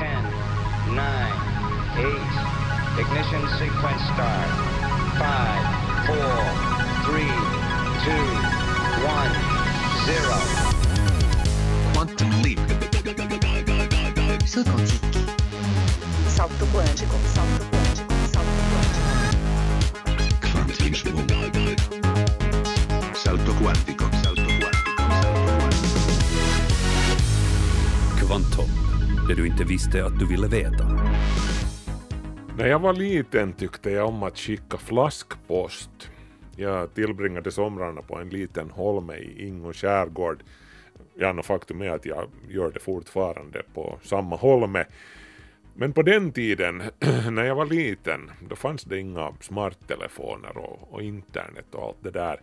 10, 9, 8. Ignition sequence start. 5, 4, 3, 2, 1, 0. Quantum leap. Salto quântico. Salto quântico. Salto quântico. Salto quântico. Quantum leap. Salto quantico. Salto quantico. Salto quantico. Kvantum, det du inte visste att du ville veta. När jag var liten tyckte jag om att skicka flaskpost. Jag tillbringade somrarna på en liten holme i Ingo skärgård. Ja, no, faktum är att jag gör det fortfarande på samma holme. Men på den tiden, när jag var liten, då fanns det inga smarttelefoner och, och internet och allt det där.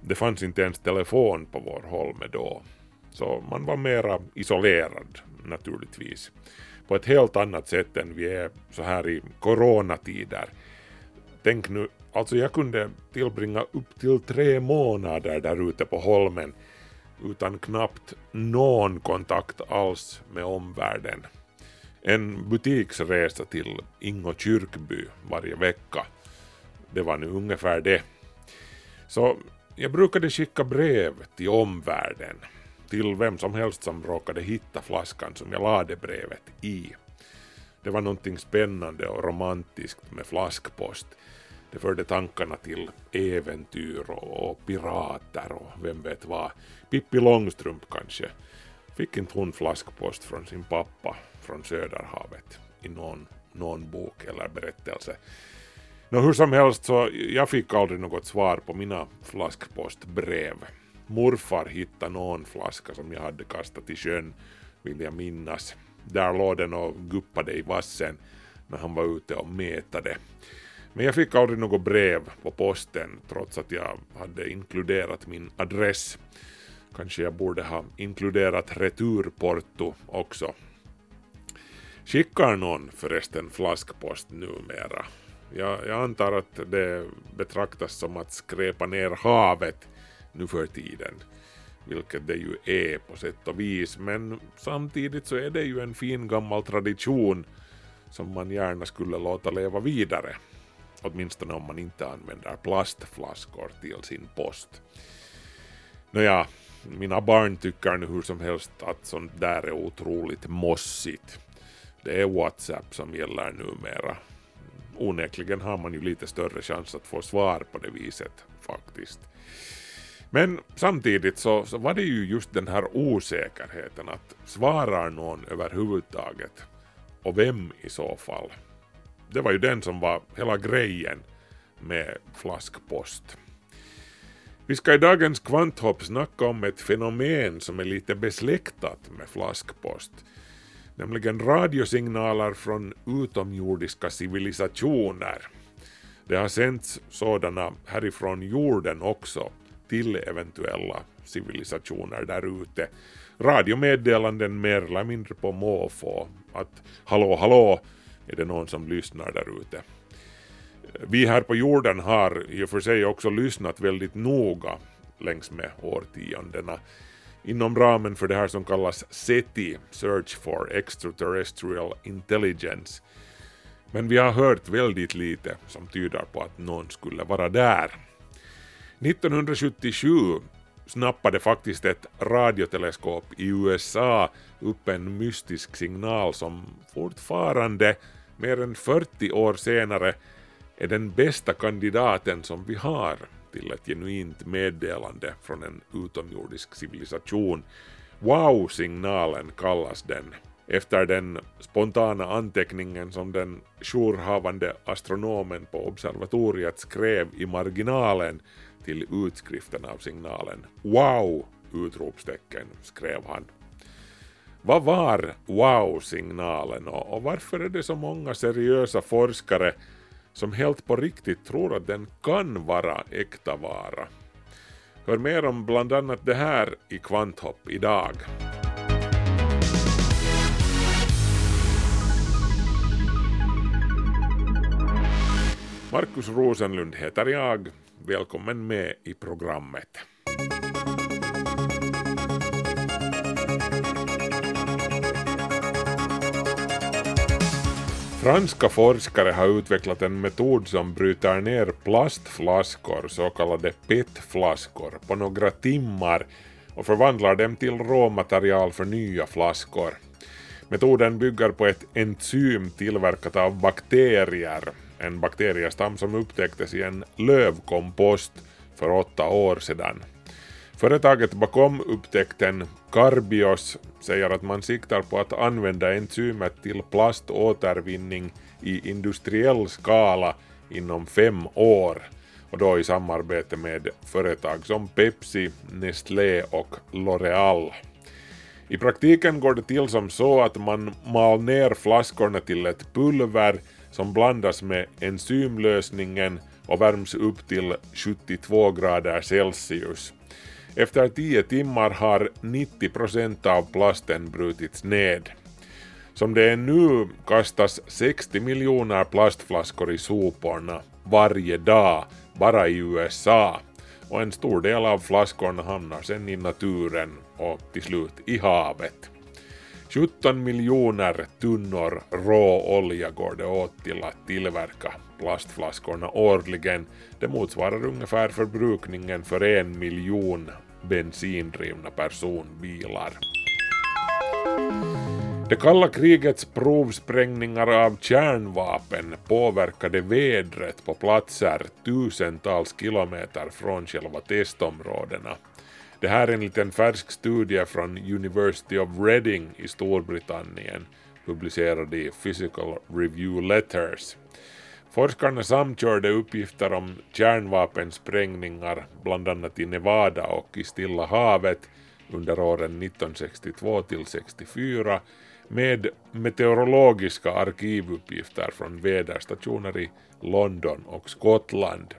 Det fanns inte ens telefon på vår holme då. Så man var mera isolerad naturligtvis. På ett helt annat sätt än vi är så här i coronatider. Tänk nu, alltså jag kunde tillbringa upp till tre månader där ute på holmen utan knappt någon kontakt alls med omvärlden. En butiksresa till Ingo kyrkby varje vecka. Det var nu ungefär det. Så jag brukade skicka brev till omvärlden, till vem som helst som råkade hitta flaskan som jag lade brevet i. Det var någonting spännande och romantiskt med flaskpost. Det förde tankarna till äventyr och, och pirater och vem vet vad. Pippi Långstrump kanske. Fick inte hon flaskpost från sin pappa från Söderhavet i någon, någon bok eller berättelse. Nå, hur som helst så jag fick aldrig något svar på mina flaskpostbrev. Morfar hittade någon flaska som jag hade kastat i sjön, vill jag minnas. Där låg den och guppade i vassen när han var ute och mätade. Men jag fick aldrig något brev på posten trots att jag hade inkluderat min adress. Kanske jag borde ha inkluderat returporto också. Skickar någon förresten flaskpost numera? Jag, jag antar att det betraktas som att skräpa ner havet nu för tiden, vilket det ju är på sätt och vis, men samtidigt så är det ju en fin gammal tradition som man gärna skulle låta leva vidare. Åtminstone om man inte använder plastflaskor till sin post. Nåja, mina barn tycker nu hur som helst att sånt där är otroligt mossigt. Det är WhatsApp som gäller numera. Onekligen har man ju lite större chans att få svar på det viset faktiskt. Men samtidigt så, så var det ju just den här osäkerheten att svarar någon överhuvudtaget och vem i så fall? Det var ju den som var hela grejen med flaskpost. Vi ska i dagens kvanthopp snacka om ett fenomen som är lite besläktat med flaskpost, nämligen radiosignaler från utomjordiska civilisationer. Det har sänts sådana härifrån jorden också till eventuella civilisationer där ute. Radiomeddelanden mer eller mindre på måfå att hallå hallå är det någon som lyssnar där ute. Vi här på jorden har i och för sig också lyssnat väldigt noga längs med årtiondena inom ramen för det här som kallas SETI, Search for Extraterrestrial Intelligence. Men vi har hört väldigt lite som tyder på att någon skulle vara där. 1977 snappade faktiskt ett radioteleskop i USA upp en mystisk signal som fortfarande, mer än 40 år senare, är den bästa kandidaten som vi har till ett genuint meddelande från en utomjordisk civilisation. Wow-signalen kallas den, efter den spontana anteckningen som den jourhavande astronomen på observatoriet skrev i marginalen till utskriften av signalen. Wow! utropstecken skrev han. Vad var wow-signalen och varför är det så många seriösa forskare som helt på riktigt tror att den kan vara äkta vara? Hör mer om bland annat det här i Kvanthopp idag. Markus Rosenlund heter jag. Välkommen med i programmet. Franska forskare har utvecklat en metod som bryter ner plastflaskor, så kallade PET-flaskor, på några timmar och förvandlar dem till råmaterial för nya flaskor. Metoden bygger på ett enzym tillverkat av bakterier, en bakteriestam som upptäcktes i en lövkompost för åtta år sedan. Företaget bakom upptäckten Carbios säger att man siktar på att använda enzymet till plaståtervinning i industriell skala inom fem år och då i samarbete med företag som Pepsi, Nestlé och L'Oreal. I praktiken går det till som så att man mal ner flaskorna till ett pulver som blandas med enzymlösningen och värms upp till 72 grader Celsius. Efter 10 timmar har 90 procent av plasten brutits ned. Som det är nu kastas 60 miljoner plastflaskor i soporna varje dag bara i USA och en stor del av flaskorna hamnar sen i naturen och till slut i havet. 17 miljoner tunnor råolja går det åt till att tillverka plastflaskorna årligen. Det motsvarar ungefär förbrukningen för en miljon bensindrivna personbilar. Det kalla krigets provsprängningar av kärnvapen påverkade vädret på platser tusentals kilometer från själva testområdena. Det här enligt en färsk studie från University of Reading i Storbritannien publicerad i Physical Review Letters. Forskarna samkörde uppgifter om kärnvapensprängningar bland annat i Nevada och i Stilla havet under åren 1962 till 64 med meteorologiska arkivuppgifter från väderstationer i London och Skottland.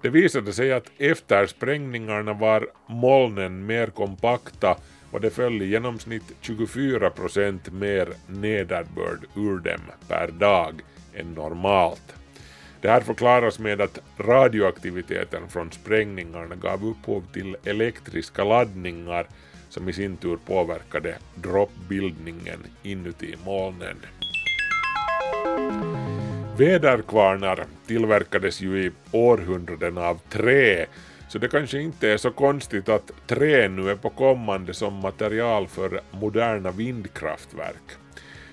Det visade sig att efter sprängningarna var molnen mer kompakta och det föll i genomsnitt 24 procent mer nederbörd ur dem per dag än normalt. Det här förklaras med att radioaktiviteten från sprängningarna gav upphov till elektriska laddningar som i sin tur påverkade droppbildningen inuti molnen. Väderkvarnar tillverkades ju i århundraden av trä, så det kanske inte är så konstigt att trä nu är på kommande som material för moderna vindkraftverk.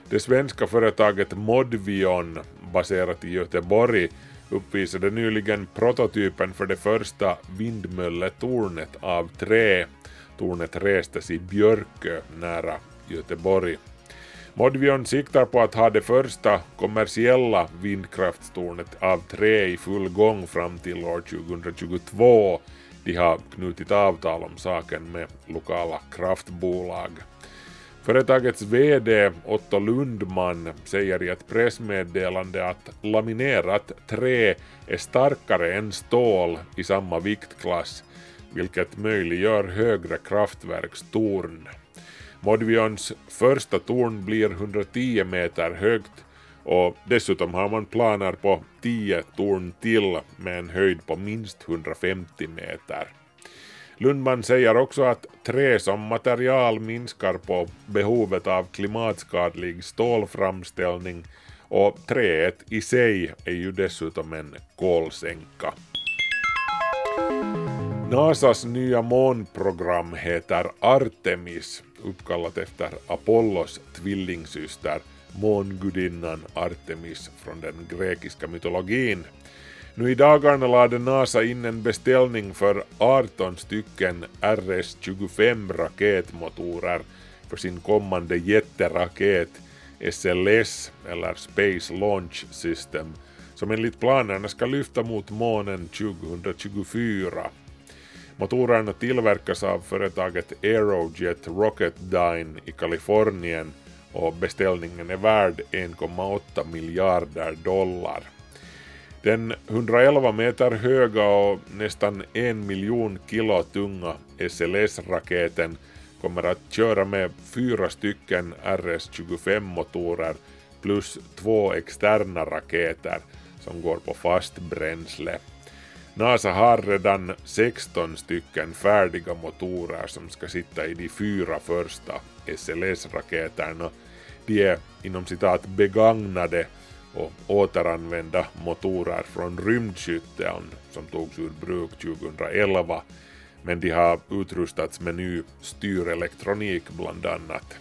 Det svenska företaget Modvion, baserat i Göteborg, uppvisade nyligen prototypen för det första vindmölletornet av trä. Tornet restes i Björkö nära Göteborg. Modvion siktar på att ha det första kommersiella vindkraftstornet av trä i full gång fram till år 2022. De har knutit avtal om saken med lokala kraftbolag. Företagets VD Otto Lundman säger i ett pressmeddelande att laminerat trä är starkare än stål i samma viktklass, vilket möjliggör högre kraftverkstorn. Modvions första torn blir 110 meter högt och dessutom har man planer på 10 torn till med en höjd på minst 150 meter. Lundman säger också att trä som material minskar på behovet av klimatskadlig stålframställning och träet i sig är ju dessutom en kolsänka. NASAs nya månprogram heter Artemis, uppkallat efter Apollos tvillingsyster, mångudinnan Artemis från den grekiska mytologin. Nu i dagarna lade NASA in en beställning för 18 stycken RS-25 raketmotorer för sin kommande jätteraket SLS, eller Space Launch System, som enligt planerna ska lyfta mot månen 2024. Motorerna tillverkas av företaget Aerojet Rocketdyne i Kalifornien och beställningen är värd 1,8 miljarder dollar. Den 111 meter höga och nästan en miljon kilo tunga SLS-raketen kommer att köra med fyra stycken RS-25-motorer plus två externa raketer som går på fast bränsle. NASA har redan 16 stycken färdiga motorer som ska sitta i de fyra första SLS-raketerna. De är inom citat begagnade och återanvända motorer från rymdskytteln som togs ur bruk 2011 men de har utrustats med ny styrelektronik bland annat.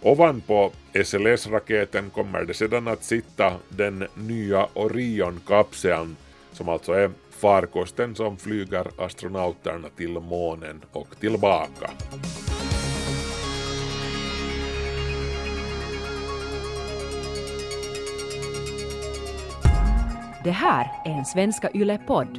Ovanpå SLS-raketen kommer det sedan att sitta den nya Orion-kapseln som alltså är farkosten som flyger astronauterna till månen och tillbaka. Det här är en Svenska Yle-podd.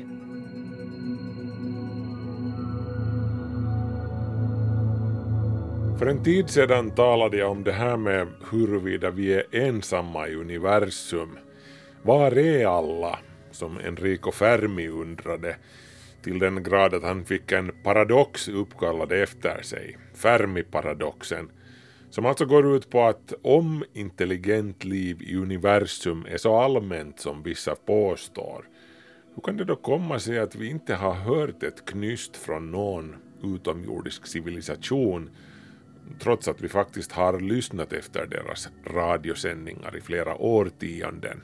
För en tid sedan talade jag om det här med huruvida vi är ensamma i universum. Var är alla? Som Enrico Fermi undrade till den grad att han fick en paradox uppkallad efter sig, Fermi-paradoxen, som alltså går ut på att om intelligent liv i universum är så allmänt som vissa påstår, hur kan det då komma sig att vi inte har hört ett knyst från någon utomjordisk civilisation trots att vi faktiskt har lyssnat efter deras radiosändningar i flera årtionden.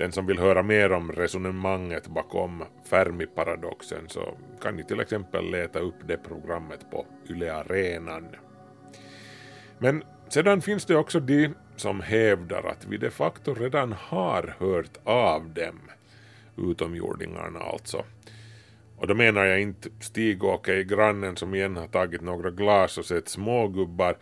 Den som vill höra mer om resonemanget bakom Fermi-paradoxen så kan ni till exempel leta upp det programmet på Yle Arenan. Men sedan finns det också de som hävdar att vi de facto redan har hört av dem, utomjordingarna alltså. Och då menar jag inte Stig-Åke i grannen som igen har tagit några glas och sett smågubbar,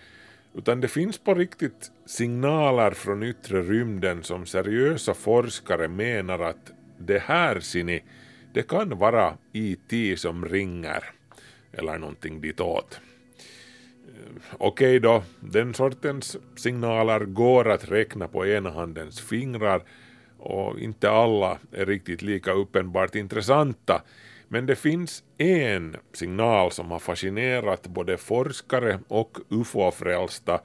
utan det finns på riktigt signaler från yttre rymden som seriösa forskare menar att det här ser ni, det kan vara IT som ringer, eller någonting ditåt. Eh, okej då, den sortens signaler går att räkna på ena handens fingrar och inte alla är riktigt lika uppenbart intressanta. Men det finns en signal som har fascinerat både forskare och ufo-frälsta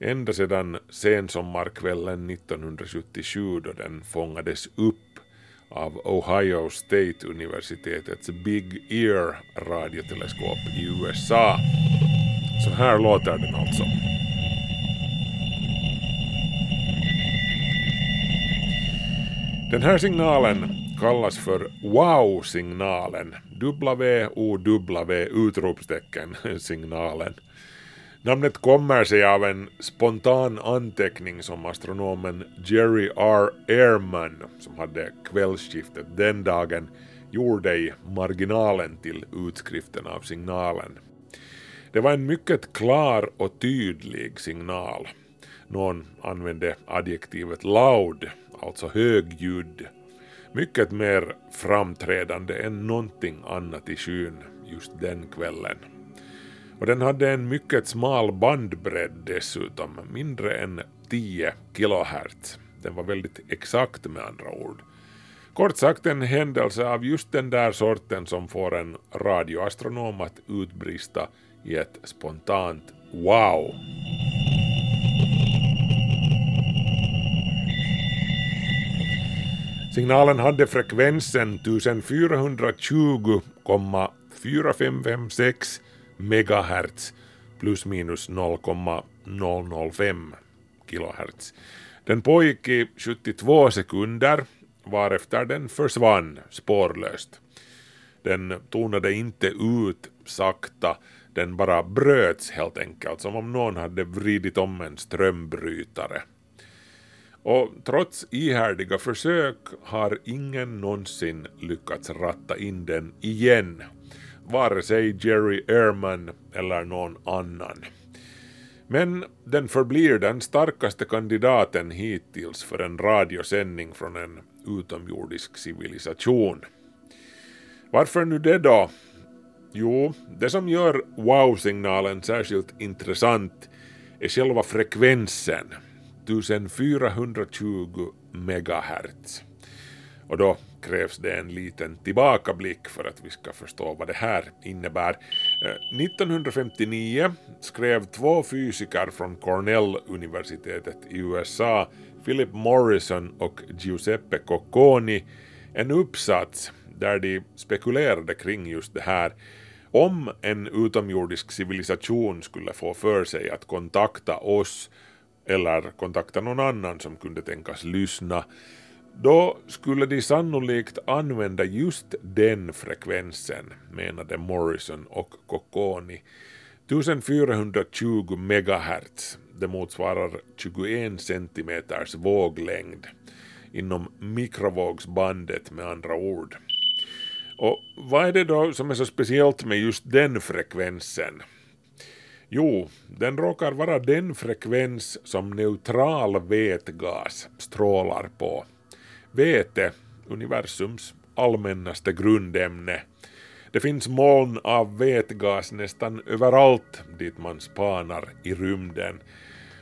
ända sedan sensommarkvällen 1977 då den fångades upp av Ohio State universitetets Big Ear radioteleskop i USA. Så här låter den alltså. Den här signalen kallas för wow-signalen. W-O-W utropstecken signalen. Namnet kommer sig av en spontan anteckning som astronomen Jerry R. Ehrman, som hade kvällsskiftet den dagen, gjorde i marginalen till utskriften av signalen. Det var en mycket klar och tydlig signal. Någon använde adjektivet loud, alltså högljudd. Mycket mer framträdande än någonting annat i skyn just den kvällen. Och den hade en mycket smal bandbredd dessutom, mindre än 10 kilohertz. Den var väldigt exakt med andra ord. Kort sagt en händelse av just den där sorten som får en radioastronom att utbrista i ett spontant wow. Signalen hade frekvensen 1420,4556 MHz, plus minus 0,005 kHz. Den pågick i 72 sekunder varefter den försvann spårlöst. Den tonade inte ut sakta den bara bröts helt enkelt, som om någon hade vridit om en strömbrytare. Och trots ihärdiga försök har ingen någonsin lyckats ratta in den igen, vare sig Jerry Ehrman eller någon annan. Men den förblir den starkaste kandidaten hittills för en radiosändning från en utomjordisk civilisation. Varför nu det då? Jo, det som gör wow-signalen särskilt intressant är själva frekvensen, 1420 megahertz. Och då krävs det en liten tillbakablick för att vi ska förstå vad det här innebär. Eh, 1959 skrev två fysiker från Cornell-universitetet i USA, Philip Morrison och Giuseppe Cocconi, en uppsats där de spekulerade kring just det här. Om en utomjordisk civilisation skulle få för sig att kontakta oss eller kontakta någon annan som kunde tänkas lyssna, då skulle de sannolikt använda just den frekvensen, menade Morrison och Kokoni. 1420 megahertz, det motsvarar 21 centimeters våglängd inom mikrovågsbandet med andra ord. Och vad är det då som är så speciellt med just den frekvensen? Jo, den råkar vara den frekvens som neutral vätgas strålar på. Väte, universums allmännaste grundämne. Det finns moln av vätgas nästan överallt dit man spanar i rymden.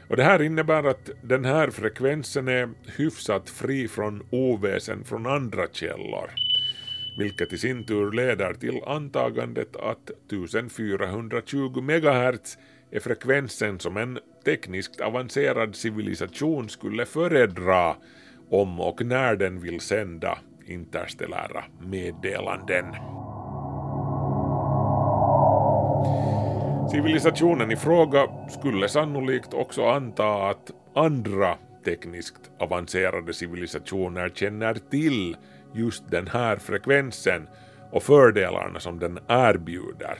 Och det här innebär att den här frekvensen är hyfsat fri från oväsen från andra källor vilket i sin tur leder till antagandet att 1420 MHz är frekvensen som en tekniskt avancerad civilisation skulle föredra om och när den vill sända interstellära meddelanden. Civilisationen i fråga skulle sannolikt också anta att andra tekniskt avancerade civilisationer känner till just den här frekvensen och fördelarna som den erbjuder.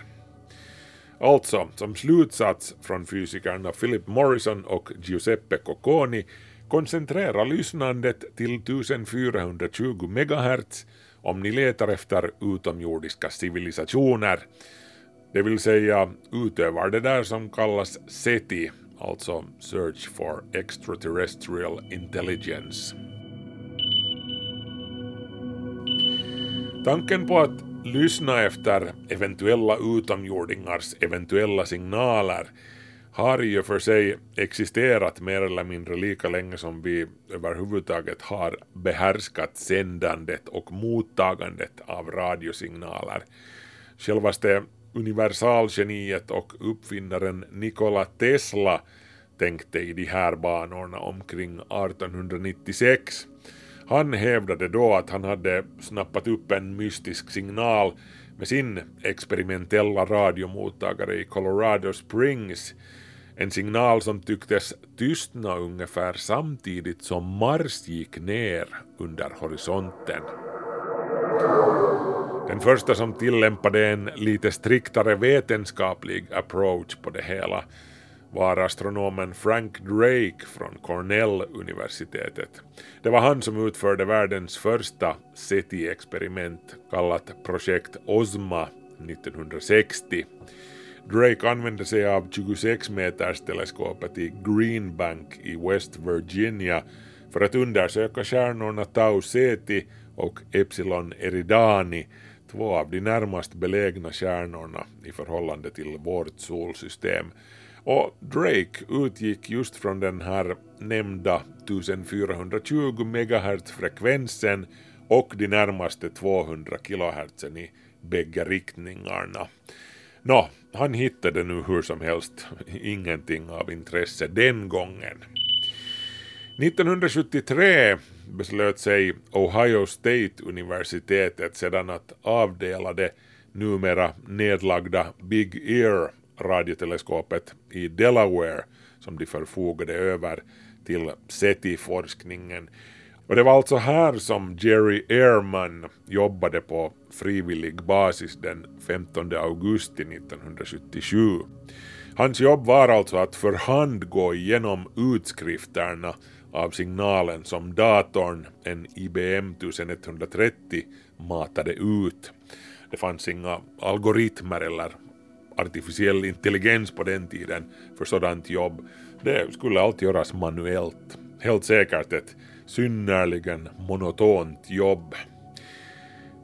Alltså, som slutsats från fysikerna Philip Morrison och Giuseppe Cocconi koncentrera lyssnandet till 1420 MHz om ni letar efter utomjordiska civilisationer, det vill säga utövar det där som kallas SETI, alltså Search for Extraterrestrial Intelligence. Tanken på att lyssna efter eventuella utomjordingars eventuella signaler har ju för sig existerat mer eller mindre lika länge som vi överhuvudtaget har behärskat sändandet och mottagandet av radiosignaler. Självaste universalgeniet och uppfinnaren Nikola Tesla tänkte i de här banorna omkring 1896 han hävdade då att han hade snappat upp en mystisk signal med sin experimentella radiomottagare i Colorado Springs. En signal som tycktes tystna ungefär samtidigt som Mars gick ner under horisonten. Den första som tillämpade en lite striktare vetenskaplig approach på det hela var astronomen Frank Drake från Cornell-universitetet. Det var han som utförde världens första SETI-experiment kallat projekt OSMA 1960. Drake använde sig av 26 meters teleskopet i Green Bank i West Virginia för att undersöka stjärnorna Tau Ceti och Epsilon Eridani, två av de närmast belägna stjärnorna i förhållande till vårt solsystem och Drake utgick just från den här nämnda 1420 MHz-frekvensen och de närmaste 200 kHz i bägge riktningarna. Nå, han hittade nu hur som helst ingenting av intresse den gången. 1973 beslöt sig Ohio State universitetet sedan att avdela det numera nedlagda Big Ear radioteleskopet i Delaware som de förfogade över till SETI-forskningen. Och det var alltså här som Jerry Ehrman jobbade på frivillig basis den 15 augusti 1977. Hans jobb var alltså att för hand gå igenom utskrifterna av signalen som datorn, en IBM 1130, matade ut. Det fanns inga algoritmer eller artificiell intelligens på den tiden för sådant jobb. Det skulle allt göras manuellt. Helt säkert ett synnerligen monotont jobb.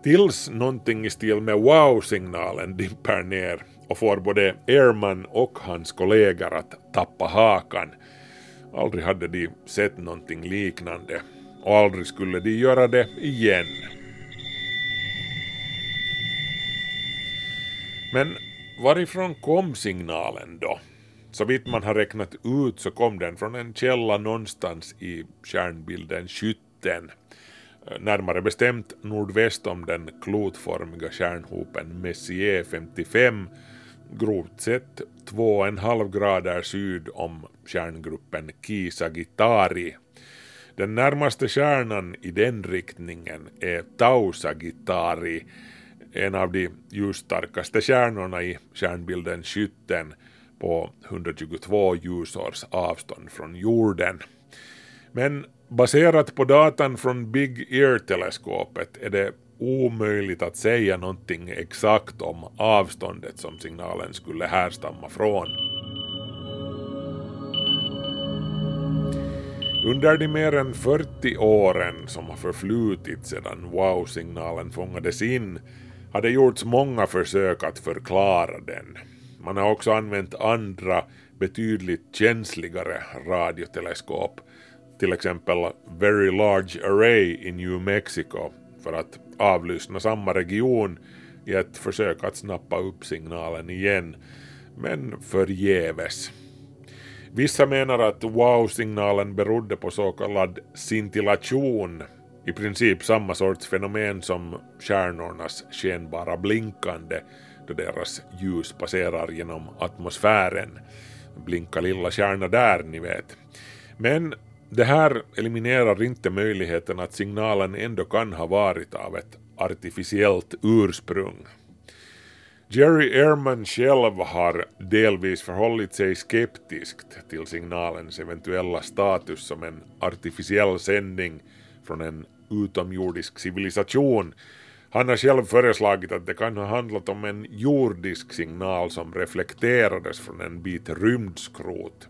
Tills någonting i stil med wow-signalen dimper ner och får både Airman och hans kollegor att tappa hakan. Aldrig hade de sett någonting liknande och aldrig skulle de göra det igen. Men Varifrån kom signalen då? Så vitt man har räknat ut så kom den från en källa någonstans i stjärnbilden Skytten, eh, närmare bestämt nordväst om den klotformiga stjärnhopen Messier 55 grovt sett 2,5 grader syd om stjärngruppen Kisagitari. Den närmaste stjärnan i den riktningen är Tau Sagittari, en av de ljusstarkaste stjärnorna i stjärnbilden Skytten på 122 ljusårs avstånd från jorden. Men baserat på datan från Big Ear-teleskopet är det omöjligt att säga någonting exakt om avståndet som signalen skulle härstamma från. Under de mer än 40 åren som har förflutit sedan wow-signalen fångades in har det gjorts många försök att förklara den. Man har också använt andra betydligt känsligare radioteleskop, till exempel Very Large Array i New Mexico för att avlyssna samma region i ett försök att snappa upp signalen igen, men förgäves. Vissa menar att wow-signalen berodde på så kallad scintillation, i princip samma sorts fenomen som stjärnornas skenbara blinkande då deras ljus passerar genom atmosfären. Blinka lilla stjärna där, ni vet. Men det här eliminerar inte möjligheten att signalen ändå kan ha varit av ett artificiellt ursprung. Jerry Ehrman själv har delvis förhållit sig skeptiskt till signalens eventuella status som en artificiell sändning från en utomjordisk civilisation. Han har själv föreslagit att det kan ha handlat om en jordisk signal som reflekterades från en bit rymdskrot.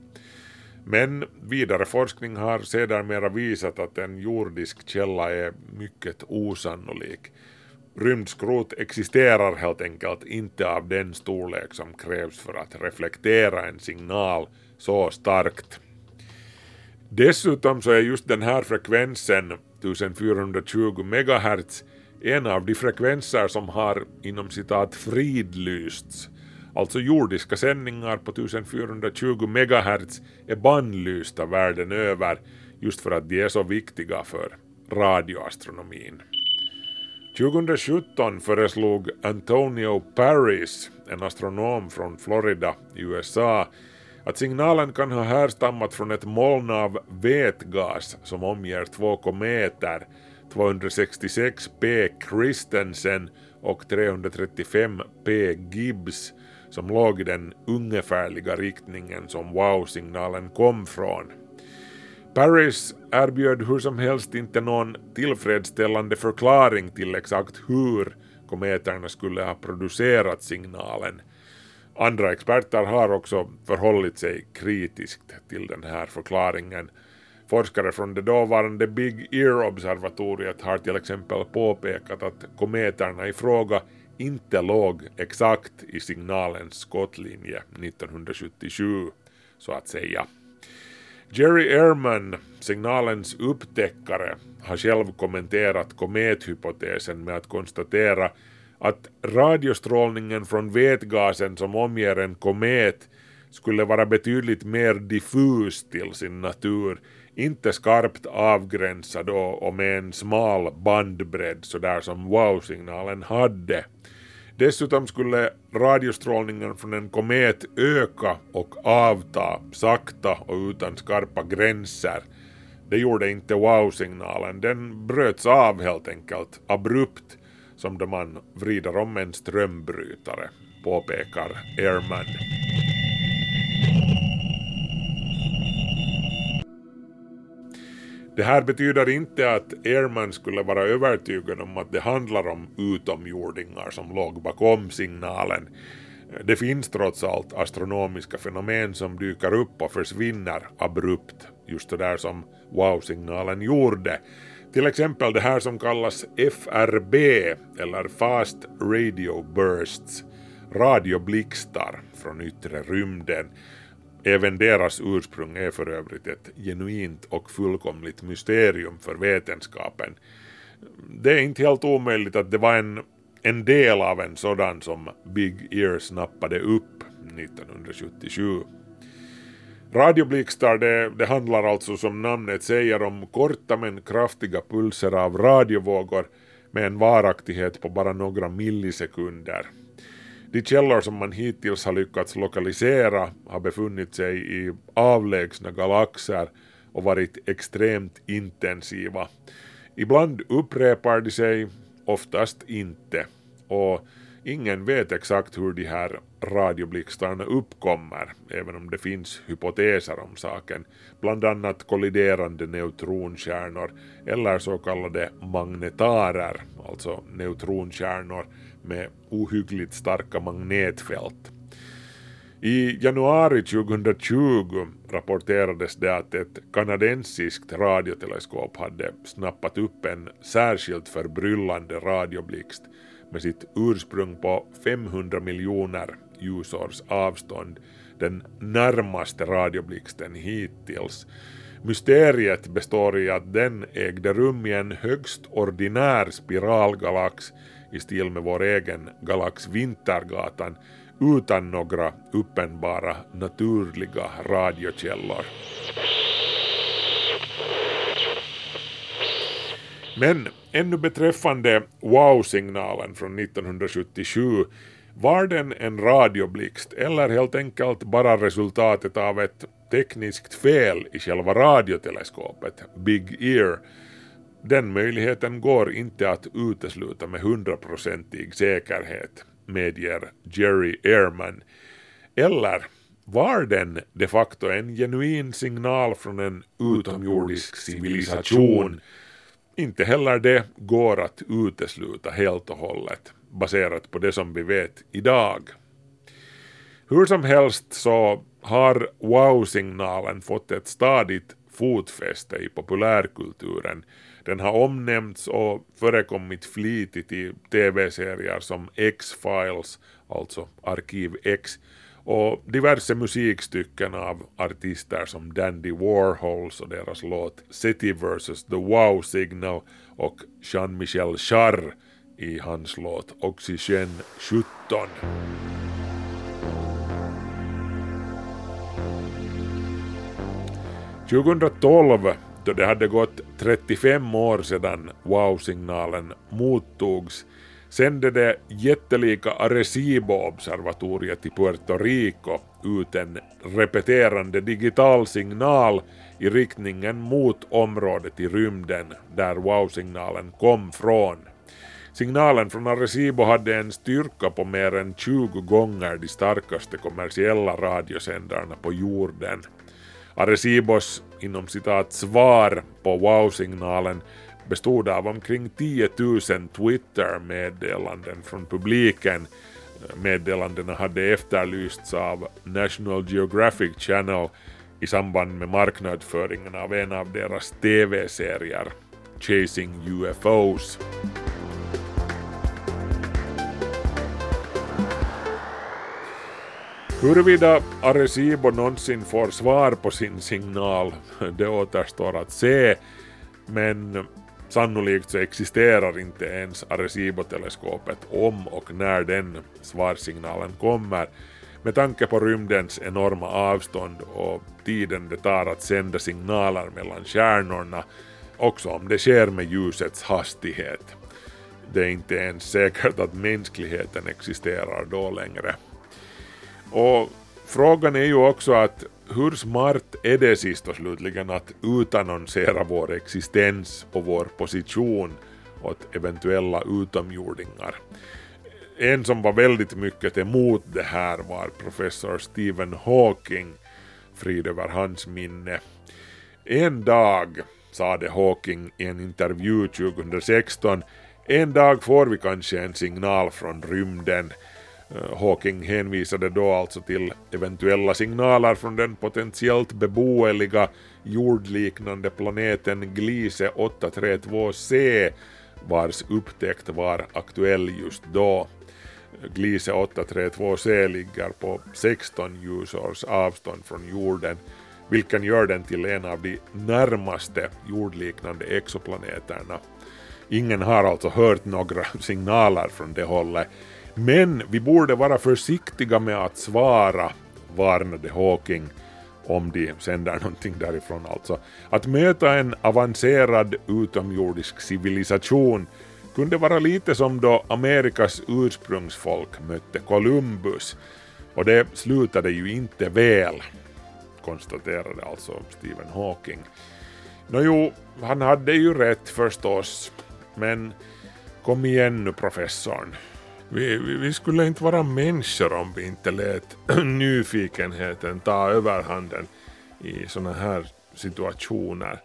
Men vidare forskning har sedermera visat att en jordisk källa är mycket osannolik. Rymdskrot existerar helt enkelt inte av den storlek som krävs för att reflektera en signal så starkt. Dessutom så är just den här frekvensen 1420 MHz en av de frekvenser som har inom citat fridlysts Alltså jordiska sändningar på 1420 MHz är bannlysta världen över just för att de är så viktiga för radioastronomin. 2017 föreslog Antonio Paris, en astronom från Florida i USA, att signalen kan ha härstammat från ett moln av vätgas som omger två kometer, 266 P. Christensen och 335 P. Gibbs, som låg i den ungefärliga riktningen som wow-signalen kom från. Paris erbjöd hur som helst inte någon tillfredsställande förklaring till exakt hur kometerna skulle ha producerat signalen. Andra experter har också förhållit sig kritiskt till den här förklaringen. Forskare från det dåvarande Big Ear-observatoriet har till exempel påpekat att kometerna i fråga inte låg exakt i signalens skottlinje 1977, så att säga. Jerry Ehrman, signalens upptäckare, har själv kommenterat komethypotesen med att konstatera att radiostrålningen från vätgasen som omger en komet skulle vara betydligt mer diffus till sin natur, inte skarpt avgränsad och med en smal bandbredd sådär som wow-signalen hade. Dessutom skulle radiostrålningen från en komet öka och avta sakta och utan skarpa gränser. Det gjorde inte wow-signalen, den bröts av helt enkelt abrupt som då man vrider om en strömbrytare, påpekar Airman. Det här betyder inte att Airman skulle vara övertygad om att det handlar om utomjordingar som låg bakom signalen. Det finns trots allt astronomiska fenomen som dyker upp och försvinner abrupt, just det där som wow-signalen gjorde. Till exempel det här som kallas FRB, eller Fast Radio Bursts, radioblixtar från yttre rymden. Även deras ursprung är för övrigt ett genuint och fullkomligt mysterium för vetenskapen. Det är inte helt omöjligt att det var en, en del av en sådan som Big Ear snappade upp 1977. Radioblixtar det, det handlar alltså som namnet säger om korta men kraftiga pulser av radiovågor med en varaktighet på bara några millisekunder. De källor som man hittills har lyckats lokalisera har befunnit sig i avlägsna galaxer och varit extremt intensiva. Ibland upprepar de sig, oftast inte. Och ingen vet exakt hur de här radioblixtarna uppkommer, även om det finns hypoteser om saken, bland annat kolliderande neutronkärnor eller så kallade magnetarer, alltså neutronkärnor med ohyggligt starka magnetfält. I januari 2020 rapporterades det att ett kanadensiskt radioteleskop hade snappat upp en särskilt förbryllande radioblixt med sitt ursprung på 500 miljoner ljusårs avstånd, den närmaste radioblixten hittills. Mysteriet består i att den ägde rum i en högst ordinär spiralgalax i stil med vår egen galax Vintergatan utan några uppenbara naturliga radiokällor. Men ännu beträffande wow-signalen från 1977 var den en radioblixt eller helt enkelt bara resultatet av ett tekniskt fel i själva radioteleskopet, Big Ear? Den möjligheten går inte att utesluta med hundraprocentig säkerhet, medger Jerry Ehrman. Eller var den de facto en genuin signal från en utomjordisk civilisation? Inte heller det går att utesluta helt och hållet baserat på det som vi vet idag. Hur som helst så har wow-signalen fått ett stadigt fotfäste i populärkulturen. Den har omnämnts och förekommit flitigt i tv-serier som X-Files, alltså Arkiv X, och diverse musikstycken av artister som Dandy Warhols och deras låt City vs. The Wow Signal och Jean-Michel Jarre i hans låt Oxygen 17. –2012, då det hade gått 35 år sedan wow-signalen mottogs, sände det jättelika Arecibo-observatoriet i Puerto Rico ut en repeterande digital signal i riktningen mot området i rymden där wow-signalen kom från. Signalen från Arecibo hade en styrka på mer än 20 gånger de starkaste kommersiella radiosändarna på jorden. Arecibos inom citat svar på wow-signalen bestod av omkring 10 000 Twitter-meddelanden från publiken. Meddelandena hade efterlysts av National Geographic Channel i samband med marknadsföringen av en av deras TV-serier, Chasing UFOs. Huruvida Arecibo någonsin får svar på sin signal, det återstår att se, men sannolikt så existerar inte ens Arecibo-teleskopet om och när den svarsignalen kommer, med tanke på rymdens enorma avstånd och tiden det tar att sända signaler mellan stjärnorna, också om det sker med ljusets hastighet. Det är inte ens säkert att mänskligheten existerar då längre. Och frågan är ju också att hur smart är det sist och slutligen att utannonsera vår existens och vår position åt eventuella utomjordingar? En som var väldigt mycket emot det här var professor Stephen Hawking, frid över hans minne. En dag, sade Hawking i en intervju 2016, en dag får vi kanske en signal från rymden Eh, Hawking hänvisade då alltså till eventuella signaler från den potentiellt beboeliga jordliknande planeten Gliese 832c vars upptäckt var aktuell just då. Eh, Gliese 832c ligger på 16 ljusårs avstånd från jorden vilken gör den till en av de närmaste jordliknande exoplaneterna. Ingen har alltså hört några signaler från det hållet men vi borde vara försiktiga med att svara, varnade Hawking om de sänder någonting därifrån alltså. Att möta en avancerad utomjordisk civilisation kunde vara lite som då Amerikas ursprungsfolk mötte Columbus och det slutade ju inte väl, konstaterade alltså Stephen Hawking. Nåjo, han hade ju rätt förstås, men kom igen nu professorn. Vi, vi, vi skulle inte vara människor om vi inte lät nyfikenheten ta överhanden i sådana här situationer.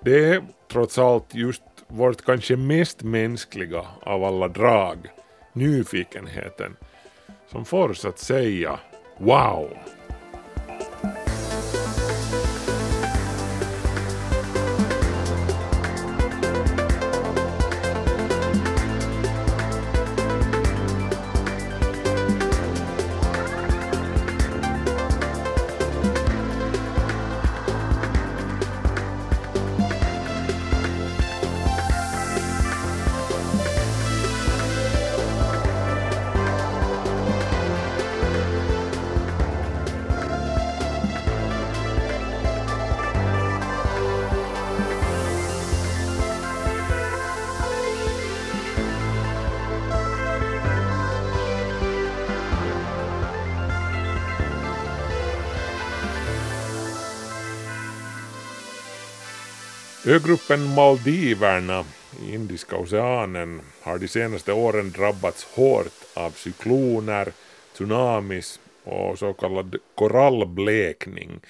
Det är trots allt just vårt kanske mest mänskliga av alla drag, nyfikenheten, som får oss att säga wow. Ögruppen Maldiverna i Indiska oceanen har de senaste åren drabbats hårt av cykloner, tsunamis och så kallad korallblekning.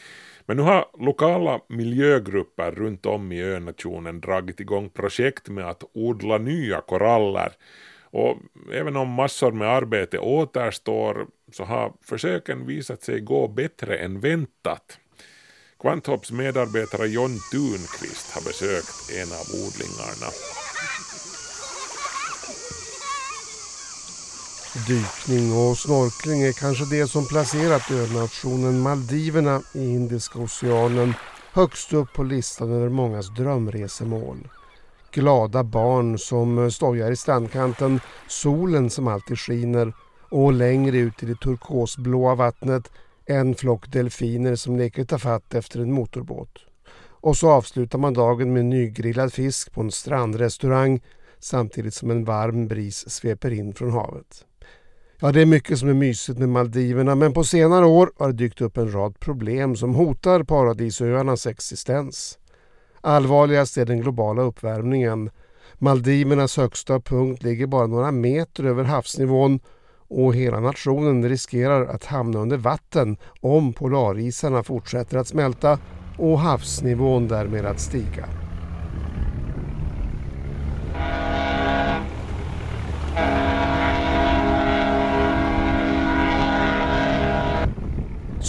Men nu har lokala miljögrupper runt om i önationen dragit igång projekt med att odla nya koraller och även om massor med arbete återstår så har försöken visat sig gå bättre än väntat. Kvanthopps medarbetare John Dunqvist har besökt en av odlingarna. Dykning och snorkling är kanske det som placerat önationen Maldiverna i Indiska oceanen högst upp på listan över mångas drömresemål. Glada barn som stojar i strandkanten, solen som alltid skiner och längre ut i det turkosblåa vattnet en flock delfiner som leker tafatt efter en motorbåt. Och så avslutar man dagen med nygrillad fisk på en strandrestaurang samtidigt som en varm bris sveper in från havet. Ja, det är mycket som är mysigt med Maldiverna men på senare år har det dykt upp en rad problem som hotar paradisöarnas existens. Allvarligast är den globala uppvärmningen. Maldivernas högsta punkt ligger bara några meter över havsnivån och hela nationen riskerar att hamna under vatten om polarisarna fortsätter att smälta och havsnivån därmed att stiga.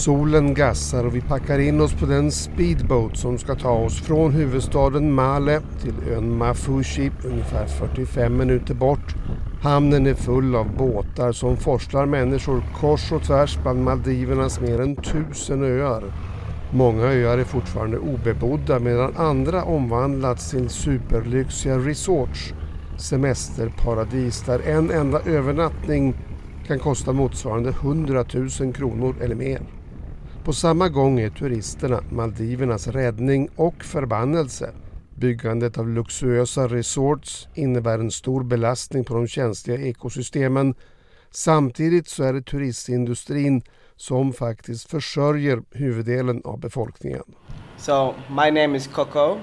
Solen gassar och vi packar in oss på den speedboat som ska ta oss från huvudstaden Male till ön Mafushi ungefär 45 minuter bort Hamnen är full av båtar som forslar människor kors och tvärs bland Maldivernas mer än tusen öar. Många öar är fortfarande obebodda medan andra omvandlats till superlyxiga resorts, semesterparadis där en enda övernattning kan kosta motsvarande 100 000 kronor eller mer. På samma gång är turisterna Maldivernas räddning och förbannelse. Byggandet av luxuösa resorts innebär en stor belastning på de känsliga ekosystemen. Samtidigt så är det turistindustrin som faktiskt försörjer huvuddelen av befolkningen. So my name is Coco.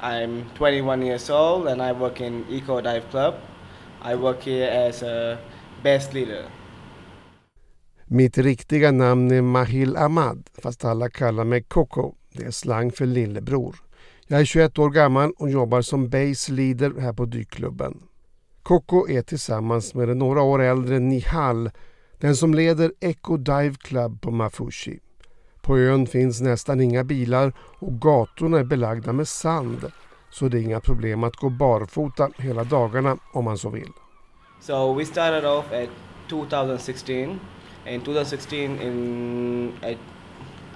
I'm 21 years old and I work in Eco Dive Club. I work here as a best leader. Mitt riktiga namn är Mahil Ahmad fast alla kallar mig Coco. Det är slang för lillebror. Jag är 21 år gammal och jobbar som base leader här på dykklubben. Coco är tillsammans med den några år äldre Nihal den som leder Eco Dive Club på Mafushi. På ön finns nästan inga bilar och gatorna är belagda med sand så det är inga problem att gå barfota hela dagarna om man så vill. So we started off at 2016. In 2016 in at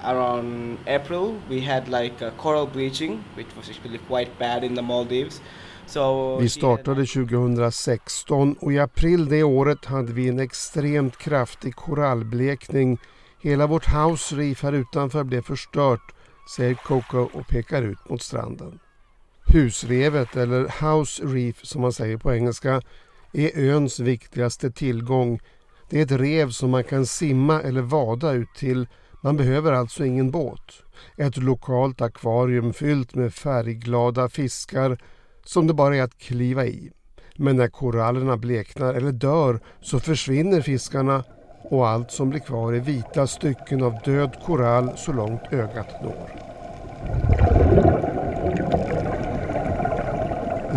around April we had like coral bleaching which was actually quite bad in the Maldives. So Vi startade 2016 och i april det året hade vi en extremt kraftig korallblekning. Hela vårt house reef här utanför blev förstört, säger Coco och pekar ut mot stranden. Husrevet, eller house reef som man säger på engelska, är öns viktigaste tillgång. Det är ett rev som man kan simma eller vada ut till. Man behöver alltså ingen båt. Ett lokalt akvarium fyllt med färgglada fiskar som det bara är att kliva i. Men när korallerna bleknar eller dör så försvinner fiskarna och allt som blir kvar är vita stycken av död korall så långt ögat når.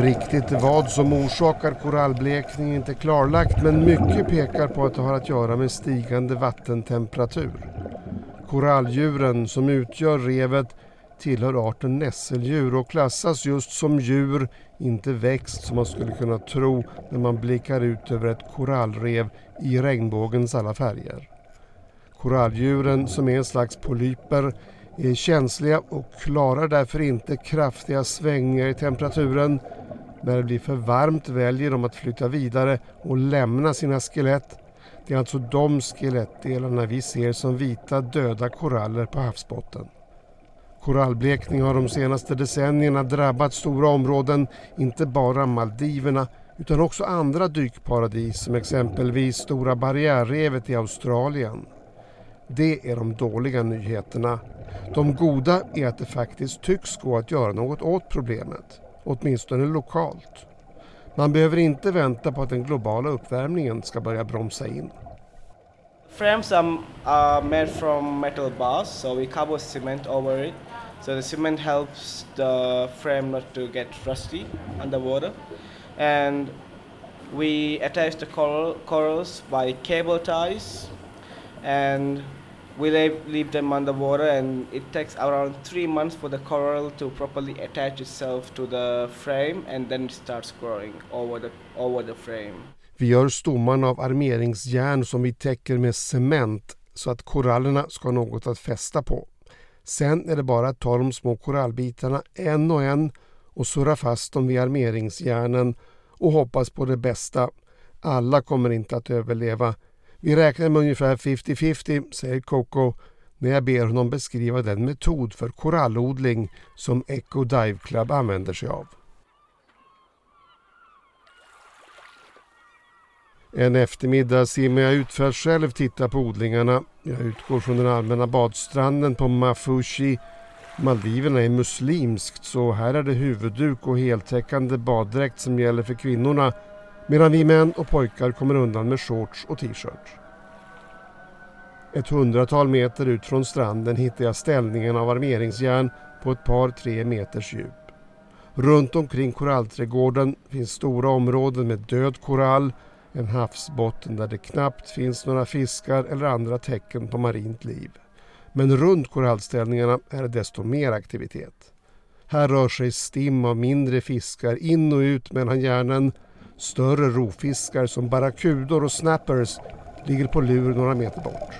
Riktigt vad som orsakar korallblekning är inte klarlagt men mycket pekar på att det har att göra med stigande vattentemperatur. Koralldjuren som utgör revet tillhör arten nässeldjur och klassas just som djur, inte växt som man skulle kunna tro när man blickar ut över ett korallrev i regnbågens alla färger. Koralldjuren, som är en slags polyper, är känsliga och klarar därför inte kraftiga svängningar i temperaturen. När det blir för varmt väljer de att flytta vidare och lämna sina skelett. Det är alltså de skelettdelarna vi ser som vita döda koraller på havsbotten. Korallblekning har de senaste decennierna drabbat stora områden, inte bara Maldiverna utan också andra dykparadis som exempelvis Stora barriärrevet i Australien. Det är de dåliga nyheterna. De goda är att det faktiskt tycks gå att göra något åt problemet, åtminstone lokalt. Man behöver inte vänta på att den globala uppvärmningen ska börja bromsa in. Frames are, are made from metal bars, so we cover cement over it. So the cement helps the frame not to get rusty underwater. And we attach the coral, corals by cable ties and we leave, leave them underwater and it takes around three months for the coral to properly attach itself to the frame and then it starts growing over the, over the frame. Vi gör stommarna av armeringsjärn som vi täcker med cement så att korallerna ska ha något att fästa på. Sen är det bara att ta de små korallbitarna en och en och surra fast dem vid armeringsjärnen och hoppas på det bästa. Alla kommer inte att överleva. Vi räknar med ungefär 50-50, säger Coco när jag ber honom beskriva den metod för korallodling som Echo Dive Club använder sig av. En eftermiddag simmar jag ut för att själv titta på odlingarna. Jag utgår från den allmänna badstranden på Mafushi. Maldiverna är muslimskt så här är det huvudduk och heltäckande baddräkt som gäller för kvinnorna medan vi män och pojkar kommer undan med shorts och t-shirt. Ett hundratal meter ut från stranden hittar jag ställningen av armeringsjärn på ett par tre meters djup. Runt omkring korallträdgården finns stora områden med död korall en havsbotten där det knappt finns några fiskar eller andra tecken på marint liv. Men runt korallställningarna är det desto mer aktivitet. Här rör sig stim av mindre fiskar in och ut mellan järnen. Större rovfiskar som barrakudor och snappers ligger på lur några meter bort.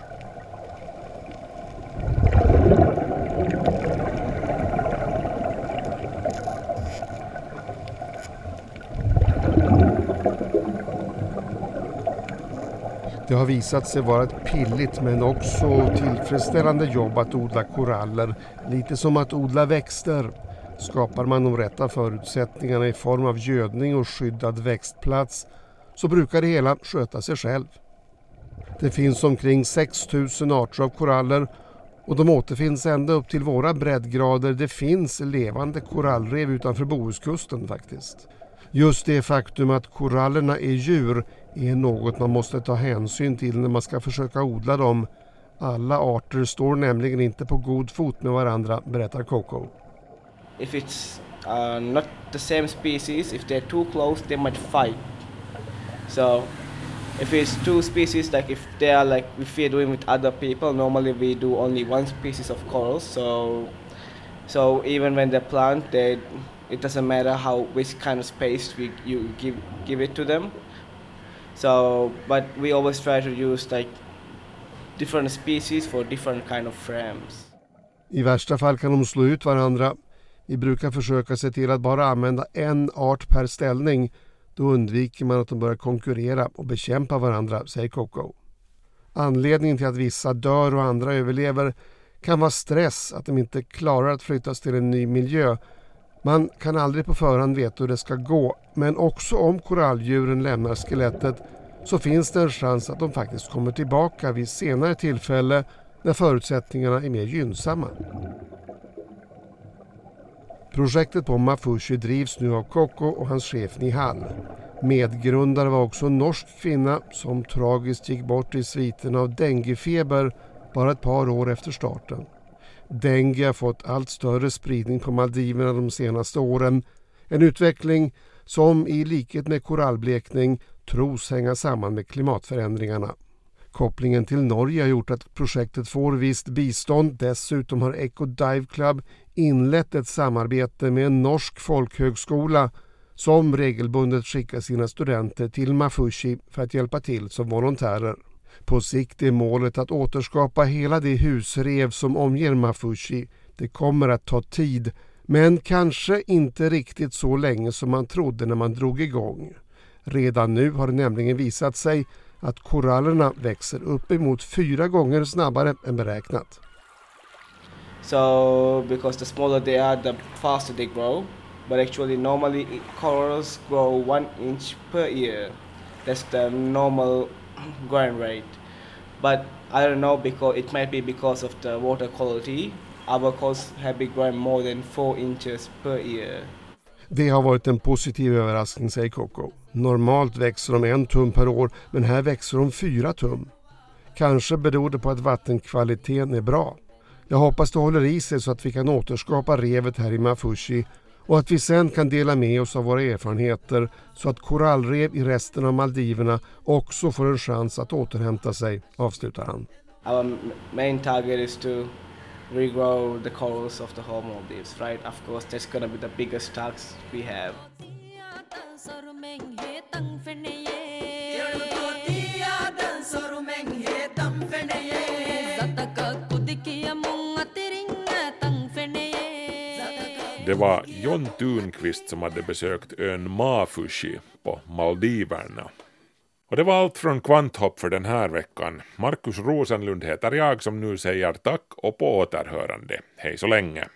Det har visat sig vara ett pilligt men också tillfredsställande jobb att odla koraller. Lite som att odla växter. Skapar man de rätta förutsättningarna i form av gödning och skyddad växtplats så brukar det hela sköta sig själv. Det finns omkring 6 000 arter av koraller och de återfinns ända upp till våra breddgrader. Det finns levande korallrev utanför Bohuskusten faktiskt. Just det faktum att korallerna är djur är något man måste ta hänsyn till när man ska försöka odla dem. Alla arter står nämligen inte på god fot med varandra, berättar Coco. If it's uh, not the same species, if they're too close, they might fight. So if it's two species, like if they are like if we're doing with other people, normally we do only one species of corals. So so even when they plant, they it doesn't matter how which kind of space we you give give it to them. So, but we always try to use like different species for different kind of frames. I värsta fall kan de slå ut varandra. Vi brukar försöka se till att bara använda en art per ställning. Då undviker man att de börjar konkurrera och bekämpa varandra, säger Coco. Anledningen till att vissa dör och andra överlever kan vara stress, att de inte klarar att flyttas till en ny miljö Man kan aldrig på förhand veta hur det ska gå, men också om koralldjuren lämnar skelettet så finns det en chans att de faktiskt kommer tillbaka vid senare tillfälle när förutsättningarna är mer gynnsamma. Projektet på Mafushi drivs nu av Koko och hans chef Nihal. Medgrundare var också en norsk kvinna som tragiskt gick bort i sviten av denguefeber bara ett par år efter starten. Dengue har fått allt större spridning på Maldiverna de senaste åren. En utveckling som i likhet med korallblekning tros hänga samman med klimatförändringarna. Kopplingen till Norge har gjort att projektet får visst bistånd. Dessutom har Echo Dive Club inlett ett samarbete med en norsk folkhögskola som regelbundet skickar sina studenter till Mafushi för att hjälpa till som volontärer. På sikt är målet att återskapa hela det husrev som omger Mafushi. Det kommer att ta tid, men kanske inte riktigt så länge som man trodde när man drog igång. Redan nu har det nämligen visat sig att korallerna växer uppemot fyra gånger snabbare än beräknat. So because the smaller they are, the faster they grow. But actually, normally corals grow one inch per year. That's the normal growing rate. But I don't know because it might be because of the water quality. Our corals have been growing more than four inches per year. Det har varit en positiv överraskning, säger Coco. Normalt växer de en tum per år, men här växer de fyra tum. Kanske beror det på att vattenkvaliteten är bra. Jag hoppas det håller i sig så att vi kan återskapa revet här i Mafushi och att vi sen kan dela med oss av våra erfarenheter så att korallrev i resten av Maldiverna också får en chans att återhämta sig, avslutar han. Our main target is to regrow the corals of the whole Maldives, right? Of course, that's gonna be the biggest task we have. Det var John Thunqvist som hade besökt ön Mafushi på Maldiverna. Och det var allt från Kvanthopp för den här veckan. Markus Rosenlund heter jag som nu säger tack och på återhörande. Hej så länge.